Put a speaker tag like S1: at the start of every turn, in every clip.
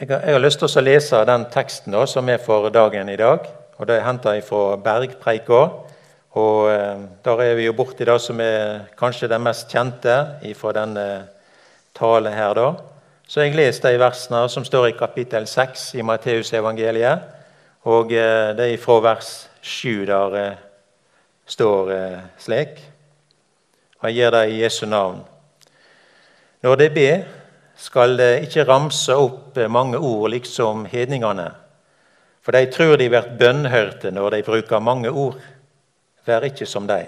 S1: Jeg har, jeg har lyst til å lese den teksten da, som er for dagen i dag. og Det er henta fra Bergpreika. Og eh, Der er vi jo borti det som er kanskje det mest kjente fra denne talen her. da. Så jeg leser de versene som står i kapittel 6 i Matteusevangeliet. Og eh, det er fra vers 7 der eh, står eh, slik. Og jeg gir det i Jesu navn. Når de ber, skal ikke ramse opp mange ord liksom hedningene. For de tror de blir bønnhørte når de bruker mange ord. Vær ikke som de.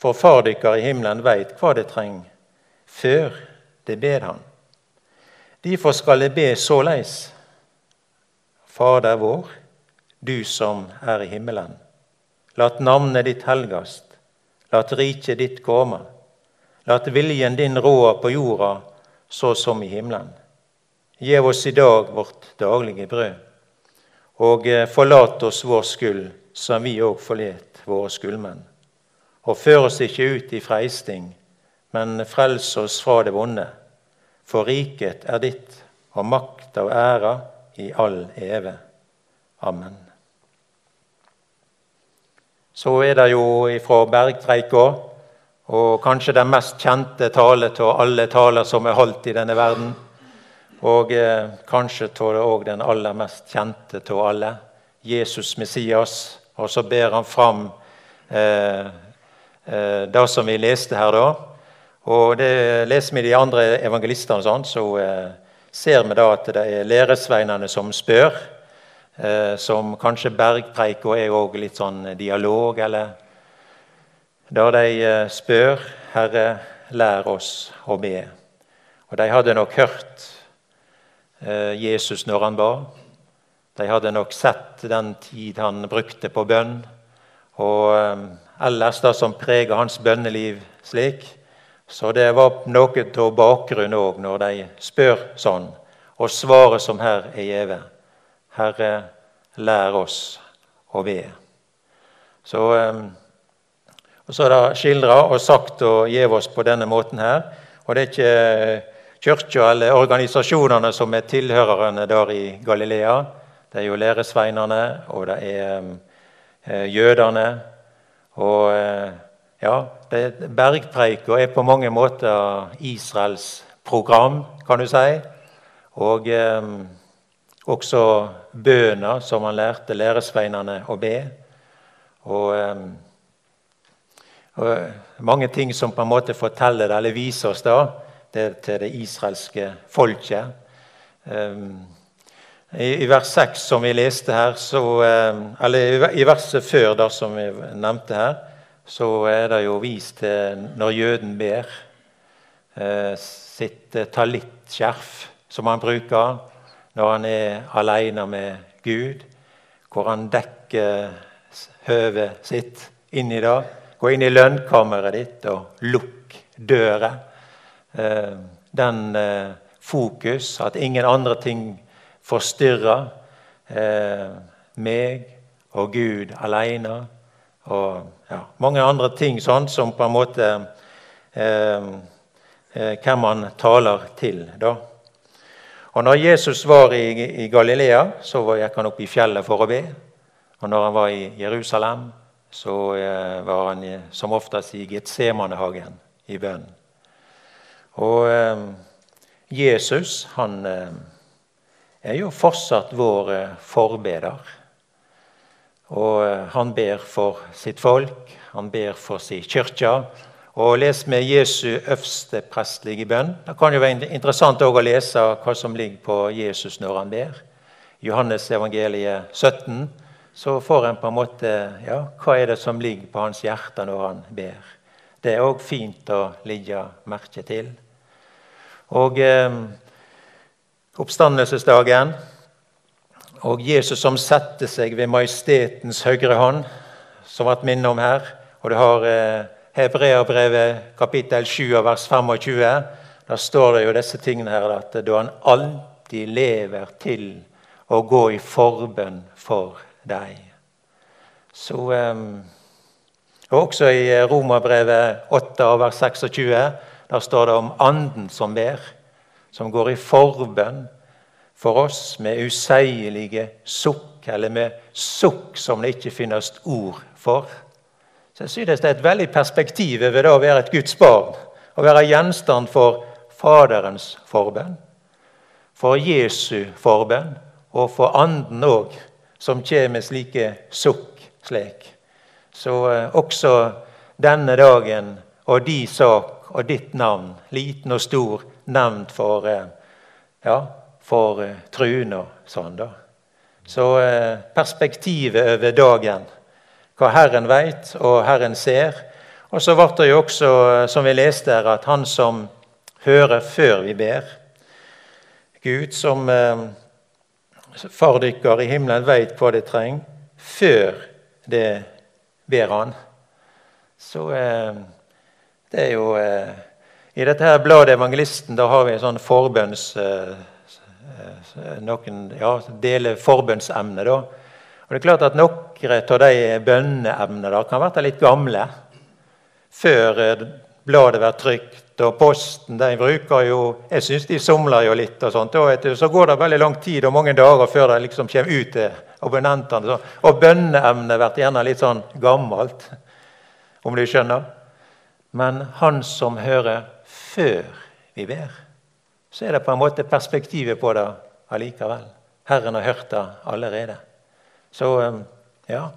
S1: For Far dykkar i himmelen veit hva de trenger, før de ber Han. Derfor skal de be såleis. Fader vår, du som er i himmelen. Lat navnet ditt helgast. Lat riket ditt komme. Lat viljen din råa på jorda så som i himmelen. Gjev oss i dag vårt daglige brød. Og eh, forlat oss vår skyld, som vi òg forlet våre skyldmenn. Og før oss ikke ut i freisting, men frels oss fra det vonde. For riket er ditt, og makt og ære i all eve. Amen. Så er det jo fra Bergpreika og kanskje den mest kjente tale av alle taler som er holdt i denne verden. Og eh, kanskje òg den aller mest kjente av alle, Jesus Messias. Og så ber han fram eh, eh, det som vi leste her, da. Og det leser vi de andre evangelistene, sånn, så eh, ser vi da at det er læresveinene som spør. Eh, som kanskje bergpreika er òg litt sånn dialog, eller da de eh, spør 'Herre, lær oss å be'. Og De hadde nok hørt eh, Jesus når han ba. De hadde nok sett den tid han brukte på bønn, og eh, ellers det som preger hans bønneliv slik. Så det var noe av bakgrunnen òg når de spør sånn. Og svaret som her er gjeve, 'Herre, lær oss å be'. Så og Så er det skildra og sagt og gitt oss på denne måten her. Og det er ikke kirka eller organisasjonene som er tilhørerne der i Galilea. Det er jo læresveinene, og det er eh, jødene. Og eh, ja, Bergpreika er på mange måter Israels program, kan du si. Og eh, også bønner som han lærte læresveinene å be. Og eh, og mange ting som på en måte forteller det, eller viser oss da, det til det israelske folket. Ehm, I, vers 6 som vi leste her, så, ehm, eller i verset før da, som vi nevnte her, så er det jo vist til når jøden ber eh, sitt eh, talittskjerf, som han bruker når han er alene med Gud, hvor han dekker høvet sitt inn i det Gå inn i lønnkammeret ditt og lukk døra. Eh, den eh, fokus, at ingen andre ting forstyrrer eh, meg og Gud alene. Og ja, mange andre ting sånn som på en måte hvem han taler til. da. Og når Jesus var i, i Galilea, så gikk han opp i fjellet for å be. Og når han var i Jerusalem, så eh, var han som oftest i Getsemanehagen i bønn. Og eh, Jesus, han eh, er jo fortsatt vår forbeder. Og han ber for sitt folk, han ber for sin kirke. Og les med Jesu øverste prestlige bønn. Det kan jo være interessant å lese hva som ligger på Jesus når han ber. Johannes evangeliet 17 så får en på en måte ja, Hva er det som ligger på hans hjerte når han ber? Det er òg fint å ligge merke til. Og eh, oppstandelsesdagen og Jesus som setter seg ved majestetens høyre hånd, som ble minnet om her. Og du har eh, Hebreabrevet kapittel 7 vers 25. Der står det jo disse tingene her, at da han alltid lever til å gå i forbønn for deg. Så, um, og Også i Romerbrevet 8, vers 26 der står det om Anden som ber, som går i forbønn for oss med useilige sukk, eller med sukk som det ikke finnes ord for. Så jeg synes Det er et veldig perspektiv ved det å være et Guds barn. Å være gjenstand for Faderens forbønn, for Jesu forbønn og for Anden òg, som kjem med slike sukk slik. Så eh, også denne dagen og de sak og ditt navn, liten og stor, nevnt for, eh, ja, for eh, truen og sånn. da. Så perspektivet over dagen, hva Herren veit og Herren ser. Og så ble det jo også, som vi leste her, at Han som hører før vi ber Gud som far dykker i himmelen veit hva de trenger, før det ber Han. Så eh, det er jo eh, I dette her bladet Evangelisten da har vi en sånn forbønns... Eh, eh, noen ja, deler forbønnsemne. da. Og det er klart at Noen av de bønneemnene kan være litt gamle. Før eh, bladet blir trykt. Og Posten de bruker jo Jeg syns de somler jo litt. og sånt. Og så går det veldig lang tid og mange dager før det liksom kommer ut til abonnentene. Og bønneemnet blir gjerne litt sånn gammelt, om du skjønner. Men han som hører før vi ber, så er det på en måte perspektivet på det allikevel. Herren har hørt det allerede. Så um, ja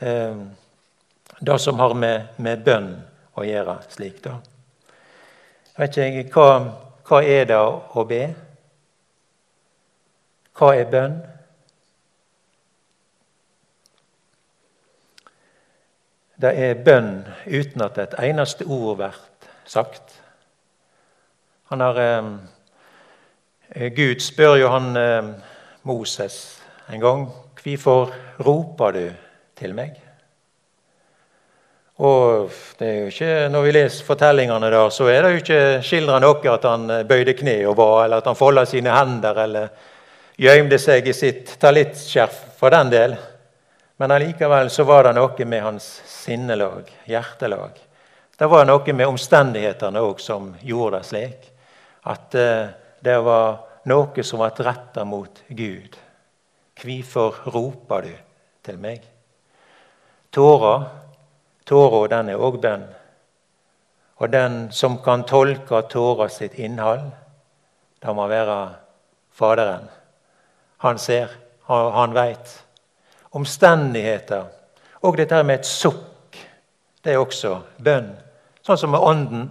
S1: um, Det som har med, med bønn å gjøre slik, da. Vet ikke hva, hva er det å be? Hva er bønn? Det er bønn uten at et eneste ord blir sagt. Han har, eh, Gud spør jo han eh, Moses en gang hvorfor roper du til meg? Og det er jo ikke, Når vi leser fortellingene, der, så er det jo ikke skildra noe at han eh, bøyde kne og ba, eller at han folda sine hender eller gjømte seg i sitt talittskjerf, for den del. Men allikevel så var det noe med hans sinnelag, hjertelag. Det var noe med omstendighetene òg som gjorde det slik. At uh, det var noe som var retta mot Gud. Hvorfor roper du til meg? Tårer Tåra den er òg bønn. Og den som kan tolke tåra sitt innhold, det må være Faderen. Han ser, han, veit. Omstendigheter og dette med et sukk, det er også bønn. Sånn som med Ånden,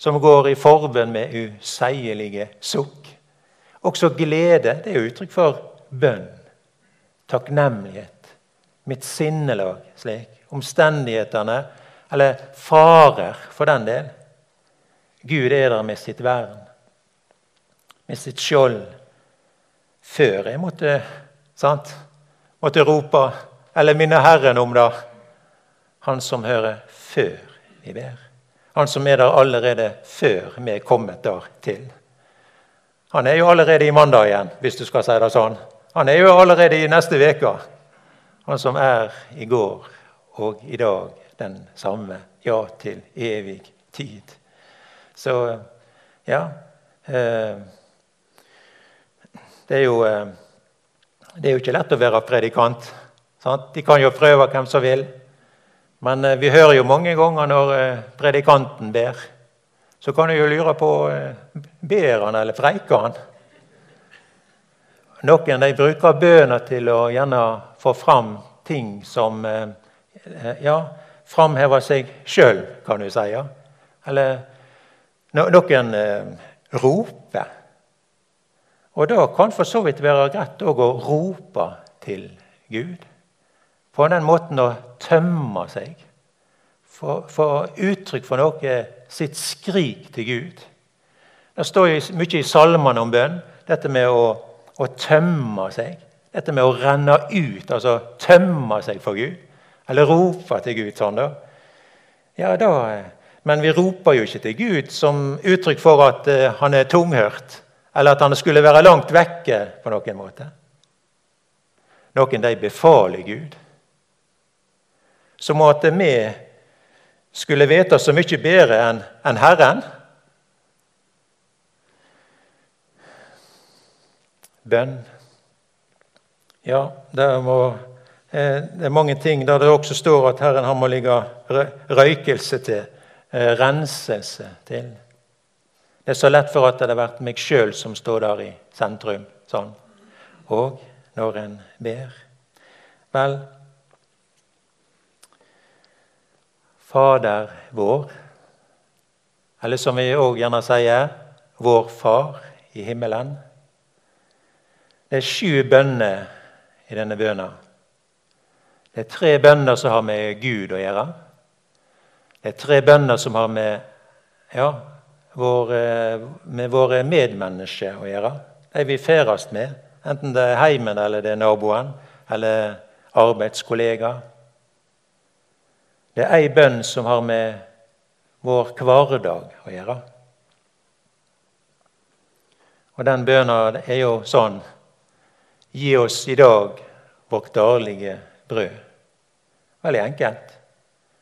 S1: som går i forbønn med useielige sukk. Også glede det er uttrykk for bønn. Takknemlighet. Mitt sinnelag slik omstendighetene, eller farer for den del. Gud er der med sitt vern, med sitt skjold. Før jeg måtte, sant, måtte rope eller minne Herren om det. Han som hører før vi ber. Han som er der allerede før vi er kommet der til. Han er jo allerede i mandag igjen, hvis du skal si det sånn. Han er jo allerede i neste uke. Han som er i går og i dag den samme. Ja til evig tid. Så ja eh, det er, jo, eh, det er jo ikke lett å være predikant. Sant? De kan jo prøve hvem som vil. Men eh, vi hører jo mange ganger når predikanten ber, så kan du jo lure på ber han eller preiker han. Noen de bruker bønner til å gjerne få fram ting som Eh, ja, framhever seg sjøl, kan du si. Eller noen eh, roper. Og da kan for så vidt være greit å rope til Gud. På den måten å tømme seg. Få uttrykk for noe sitt skrik til Gud. Det står mye i salmene om bønn, dette med å, å tømme seg. Dette med å renne ut, altså tømme seg for Gud. Eller roper til Gud sånn, da. Ja, da Men vi roper jo ikke til Gud som uttrykk for at uh, han er tunghørt, eller at han skulle være langt vekke på noen måte. Noen de befaler Gud. Som at vi skulle vite så mye bedre enn Herren. Bønn. Ja, det, må, eh, det er mange ting der det også står at Herren han må ligge røykelse til, eh, renselse til. Det er så lett for at det har vært meg sjøl som står der i sentrum. sånn. Og når en ber Vel, Fader vår, eller som vi òg gjerne sier, vår Far i himmelen. Det er sju bønner i denne bønna. Det er tre bønner som har med Gud å gjøre. Det er tre bønner som har med, ja, våre, med våre medmennesker å gjøre. De vi ferdes med, enten det er heimen eller det er naboen eller arbeidskollega. Det er ei bønn som har med vår hverdag å gjøre. Og den bønna er jo sånn Gi oss i dag vårt daglige brød. Veldig enkelt.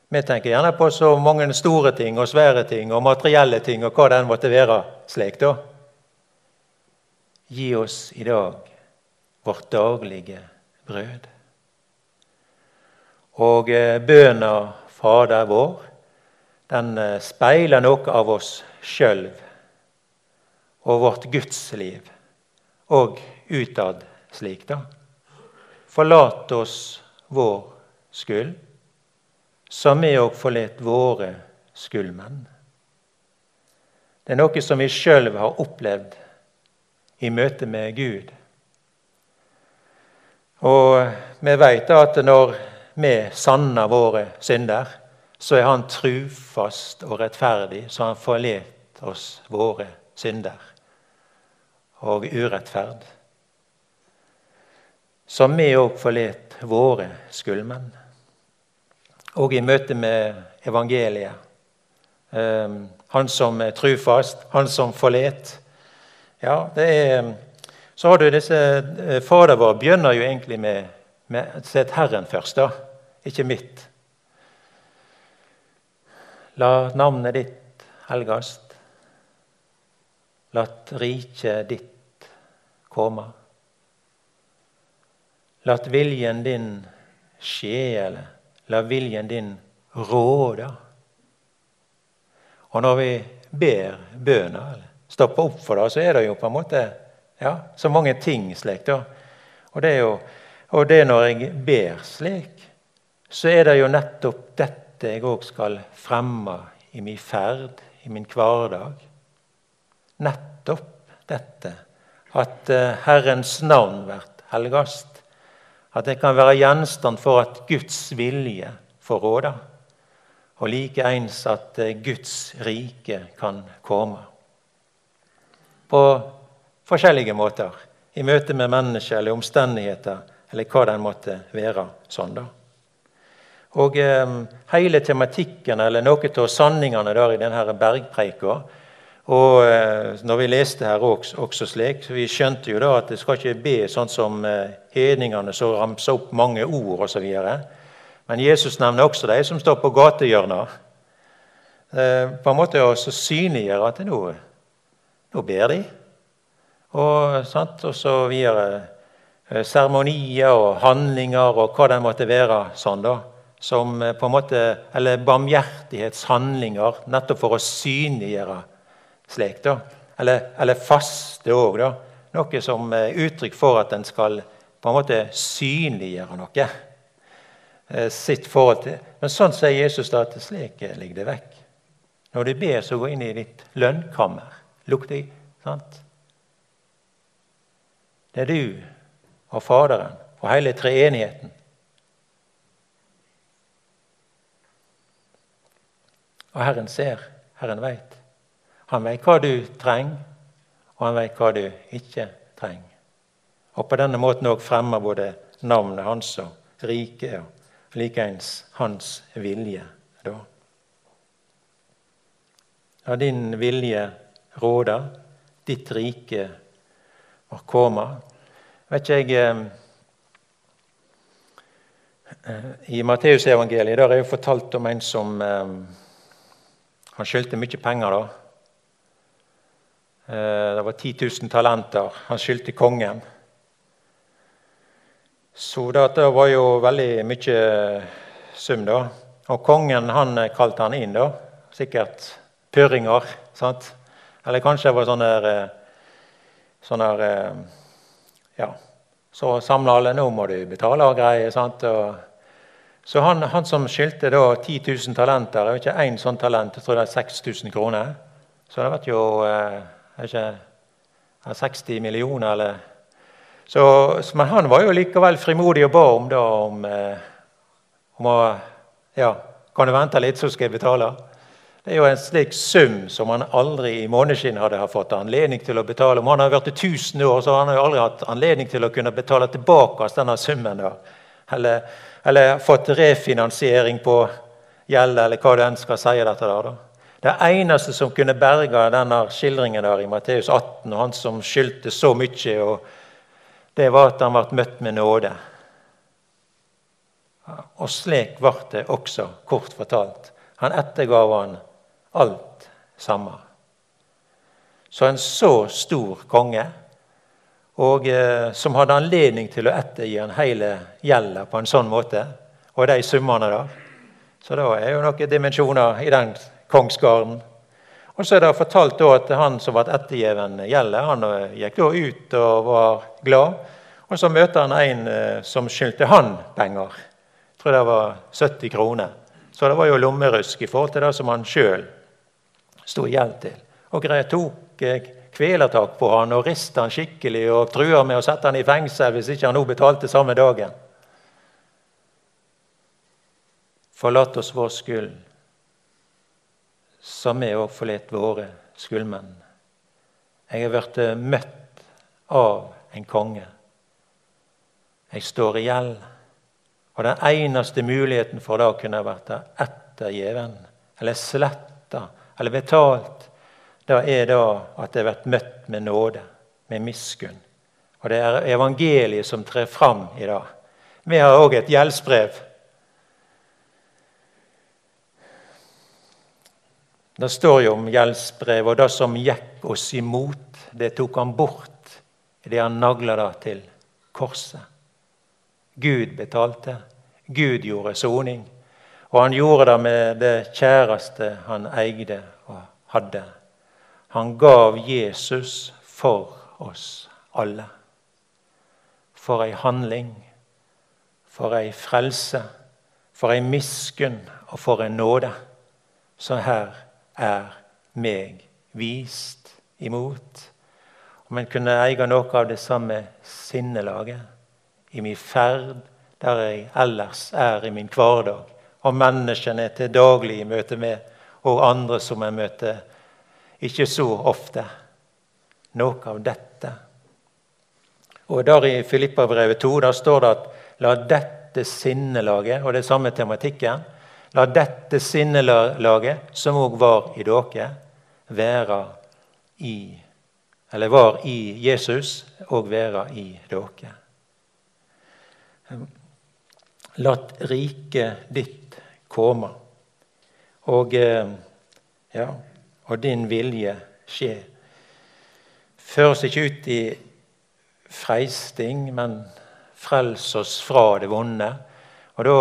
S1: Vi tenker gjerne på så mange store ting og svære ting og materielle ting og hva den måtte være slik, da. Gi oss i dag vårt daglige brød. Og eh, bønna Fader vår, den eh, speiler noe av oss sjøl og vårt gudsliv og utad slik, da. Forlat oss vår skyld, som vi òg forlet våre skyldmenn. Det er noe som vi sjøl har opplevd i møte med Gud. Og vi veit at når vi sanner våre synder, så er Han trufast og rettferdig, så Han forlet oss våre synder og urettferd som vi òg forlet våre skyldmenn. Og i møte med evangeliet. Ehm, han som er trufast, han som forlet. Ja, det er Så har du disse eh, Fader vår begynner jo egentlig med, med Sett Herren først, da. Ikke mitt. La navnet ditt helgast. La riket ditt komme. La viljen din skje, eller la viljen din råde. Og når vi ber bønner, eller stopper opp for det, så er det jo på en måte ja, så mange ting slik. da. Og det, er jo, og det når jeg ber slik, så er det jo nettopp dette jeg òg skal fremme i min ferd, i min hverdag. Nettopp dette. At uh, Herrens navn blir helgast. At det kan være gjenstand for at Guds vilje får råde. Og likeens at eh, Guds rike kan komme. På forskjellige måter. I møte med mennesker eller omstendigheter eller hva den måtte være. sånn da. Og eh, Hele tematikken eller noe av sanningene der i denne bergpreika og eh, når vi leste her også, også slik, vi skjønte jo da at det skal ikke be sånn som eh, hedningene som ramser opp mange ord osv. Men Jesus nevner også de som står på gatehjørner. Eh, på en måte å synliggjøre at nå, nå ber de. Og, sant, og så videre. Seremonier og handlinger og hva det måtte være. sånn da, som på en måte, Eller barmhjertighetshandlinger, nettopp for å synliggjøre slik. da. Eller, eller faste òg, da. Noe som er uttrykk for at en skal på en måte synliggjøre noe. Eh, sitt forhold til. Men sånn sier Jesus da at slik ligger det vekk. Når du ber, så gå inn i ditt lønnkammer. Lukk deg. sant? Det er du og Faderen og hele treenigheten. Og Herren ser, Herren veit. Han veit hva du trenger, og han veit hva du ikke trenger. Og på denne måten òg fremmer både navnet hans og riket og likeens hans vilje. da. La din vilje råde, ditt rike må komme. Vet ikke jeg eh, I Matteusevangeliet er jo fortalt om en som eh, Han skyldte mye penger. da. Eh, det var 10 000 talenter han skyldte kongen. Så det var jo veldig mye sum, da. Og kongen han kalte han inn, da. Sikkert purringer. sant? Eller kanskje det var sånn der, sånn der Ja. Så samla alle 'Nå må du betale' og greier. sant? Og så han, han som skyldte da 10 000 talenter, det var ikke én sånn talent, jeg tror det er 6000 kroner. Så det ble jo eh, ikke, 60 millioner, eller så, Men han var jo likevel frimodig og ba om, da, om, eh, om å Ja, kan du vente litt, så skal jeg betale? Det er jo en slik sum som han aldri i måneskinn hadde fått anledning til å betale. Om han hadde vært i 1000 år, så hadde han jo aldri hatt anledning til å kunne betale tilbake denne summen. da. Eller eller fått refinansiering på gjeld, eller hva du enn skal si. dette der. Da. Det eneste som kunne berge denne skildringen der i Matteus 18, og han som skyldte så mye, det var at han ble møtt med nåde. Og slik ble det også, kort fortalt. Han ettergav han alt samme. Så en så stor konge og eh, som hadde anledning til å ettergi han hele gjelda på en sånn måte. Og de summene der. Så det er jo noen dimensjoner i den kongsgarden. Og så er det fortalt at han som ble ettergiven gjelda, han eh, gikk da ut og var glad. Og så møter han en eh, som skyldte han penger. Jeg tror det var 70 kroner. Så det var jo lommerusk i forhold til det som han sjøl sto i gjeld til. Og jeg tok kvelertak på han og riste han skikkelig og truer med å sette han i fengsel hvis ikke han nå betalte samme dagen. Forlat oss vår skyld, som vi òg forlot våre skuldmenn. Jeg har blitt møtt av en konge. Jeg står i gjeld. Og den eneste muligheten for det kunne vært ettergjeven, eller sletta, eller betalt, det er da at jeg blir møtt med nåde, med miskunn. Og det er evangeliet som trer fram i dag. Vi har òg et gjeldsbrev. Det står jo om gjeldsbrev, og det som gikk oss imot, det tok han bort idet han nagla det til korset. Gud betalte. Gud gjorde soning. Og han gjorde det med det kjæreste han eide og hadde. Han gav Jesus for oss alle. For ei handling, for ei frelse, for ei miskunn og for en nåde. Så her er meg vist imot. Om en kunne eie noe av det samme sinnelaget i min ferd der jeg ellers er i min hverdag, og menneskene til daglig i møte med, og andre som jeg møter ikke så ofte noe av dette. Og der I Filippabrevet 2 der står det at la dette sinnelaget, og det samme tematikken, la dette sinnelaget, som òg var i dere, være i Eller var i Jesus og være i dere. Latt riket ditt komme. Og eh, ja og din vilje skje. Før oss ikke ut i freisting, men frels oss fra det vonde. Og da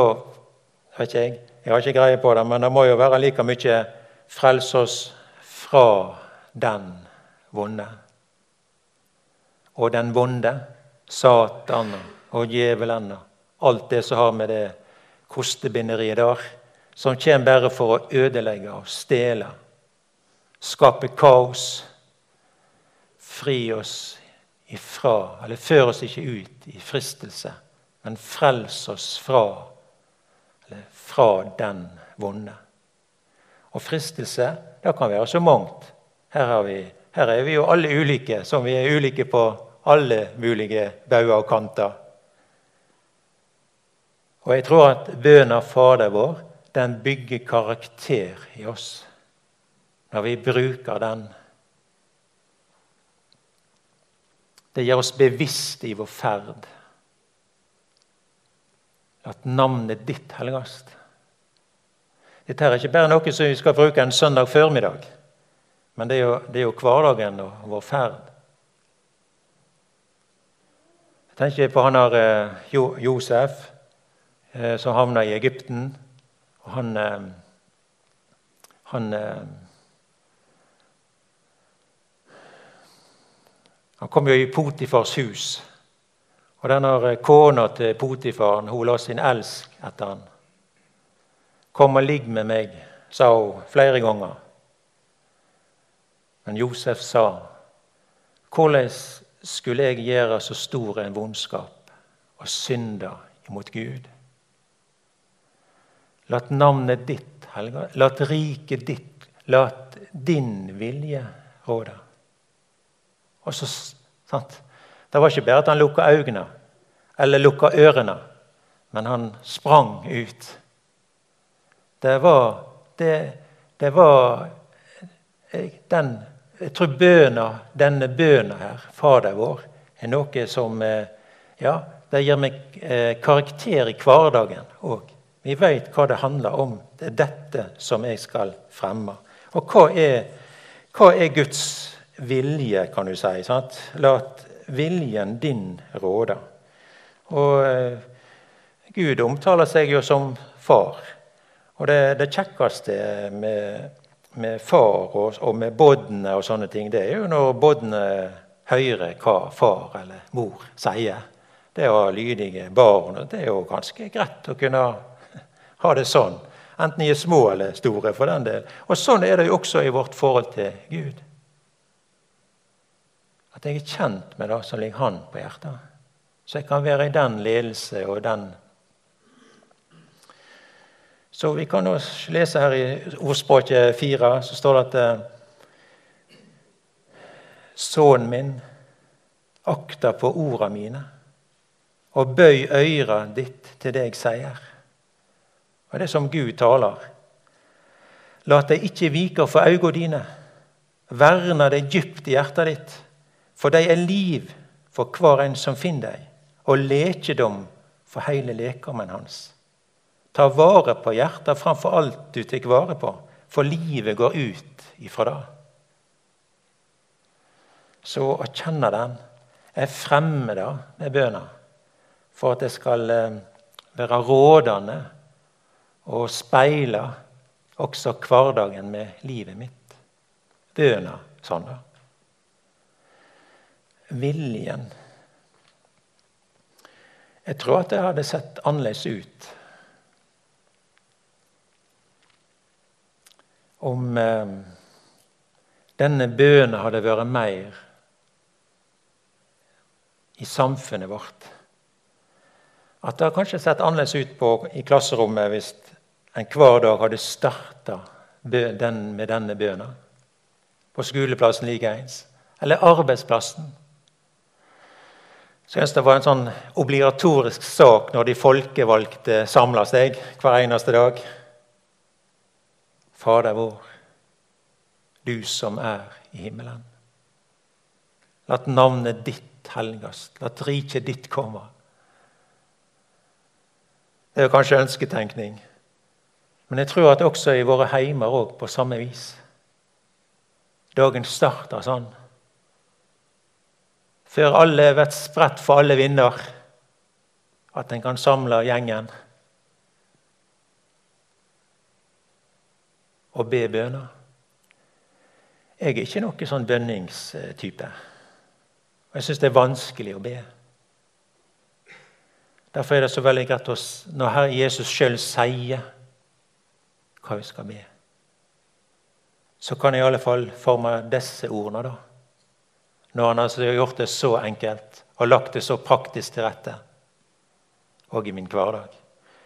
S1: vet ikke jeg, jeg har ikke greie på det, men det må jo være like mye frels oss fra den vonde. Og den vonde, Satan og djevelen alt det som har med det kostebinderiet der, som kommer bare for å ødelegge og stjele skape kaos. Fri oss ifra, eller før oss ikke ut i fristelse, men frels oss fra, fra den vonde. Og fristelse, det kan være så mangt. Her, vi, her er vi jo alle ulike, som vi er ulike på alle mulige bauger og kanter. Og jeg tror at bønna Fader vår den bygger karakter i oss når vi bruker den. Det gjør oss bevisst i vår ferd. At navnet ditt helligast. Dette er ikke bare noe som vi skal bruke en søndag formiddag. Men det er jo, det er jo hverdagen og vår ferd. Jeg tenker på han her jo, Josef eh, som havna i Egypten. og Han, eh, han Han kom jo i Potifars hus. Og denne kona til Potifaren hun la sin elsk etter han. 'Kom og ligg med meg', sa hun flere ganger. Men Josef sa, 'Hvordan skulle jeg gjøre så stor en vondskap og synde imot Gud?' Lat navnet ditt helga, lat riket ditt, lat din vilje råde. Og så, sant? Det var ikke bare at han lukka øynene eller lukka ørene, men han sprang ut. Det var, det, det var den Jeg tror bøna, denne bøna her, Fader vår, er noe som eh, Ja, det gir meg eh, karakter i hverdagen òg. Vi vet hva det handler om. Det er dette som jeg skal fremme. Og hva er, hva er Guds vilje, kan du si? Sant? La viljen din råde. Og eh, Gud omtaler seg jo som far. Og det, det kjekkeste med, med far og, og, med bodne og sånne ting, det er jo når bodne hører hva far eller mor sier. Det å ha lydige barn. Det er jo ganske greit å kunne ha det sånn. Enten de er små eller store. for den del. Og Sånn er det jo også i vårt forhold til Gud. At jeg er kjent med det som ligger Han på hjertet. Så jeg kan være i den ledelse og den Så vi kan også lese her i ordspråket 4, så står det at eh, Sønnen min, akta på orda mine, og bøy øyra ditt til det jeg sier. Og det er som Gud taler. La deg ikke vike for øynene dine. Verna deg dypt i hjertet ditt, for de er liv for hver en som finner deg, og lekedom for hele lekommen hans. Ta vare på hjertet framfor alt du tar vare på, for livet går ut ifra det. Så å kjenne den er fremmer da med bønna, for at det skal eh, være rådende og speile også hverdagen med livet mitt. Bøna sånn, da. Viljen. Jeg tror at det hadde sett annerledes ut om eh, denne bønnen hadde vært mer i samfunnet vårt. At det hadde kanskje sett annerledes ut på, i klasserommet hvis en hver dag hadde starta den, med denne bønnen. På skoleplassen likeens. Eller arbeidsplassen. Jeg det var en sånn obligatorisk sak når de folkevalgte samla seg hver eneste dag. Fader vår, du som er i himmelen. La navnet ditt helgast. La riket ditt komme. Det er kanskje ønsketenkning. Men jeg tror at også i våre heimer òg på samme vis. Dagen starter sånn. Før alle blir spredt for alle vinder, at en kan samle gjengen og be bønner. Jeg er ikke noen sånn bønningstype. Og jeg syns det er vanskelig å be. Derfor er det så veldig greit når Herre Jesus sjøl sier hva vi skal be. Så kan jeg i alle fall forme disse ordene, da. Når han altså har gjort det så enkelt og lagt det så praktisk til rette òg i min hverdag.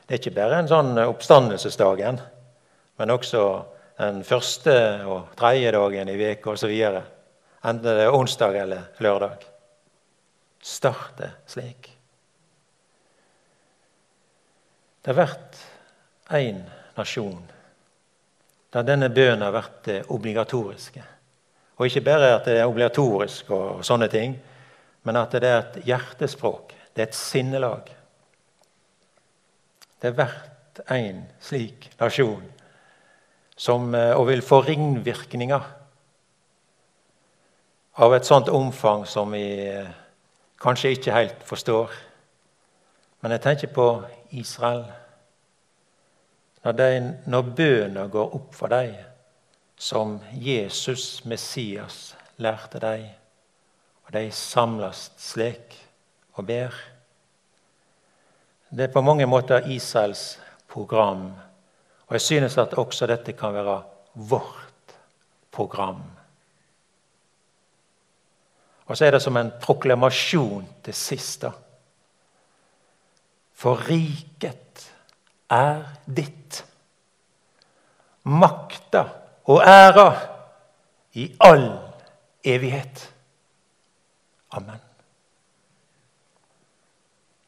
S1: Det er ikke bare en sånn oppstandelsesdagen, men også den første og tredje dagen i uka osv. Enten det er onsdag eller lørdag. Starte slik. Det har vært én nasjon der denne bønnen har vært det obligatoriske. Og ikke bare at det er obligatorisk, og sånne ting, men at det er et hjertespråk. Det er et sinnelag. Det er hvert en slik nasjon som, eh, og vil få ringvirkninger av et sånt omfang som vi eh, kanskje ikke helt forstår. Men jeg tenker på Israel. Når, de, når bønene går opp for dem som Jesus, Messias, lærte dem, og de samles slik og ber Det er på mange måter Israels program. Og jeg synes at også dette kan være vårt program. Og så er det som en proklamasjon til sist. da. For riket er ditt. Makta og æra i all evighet. Amen.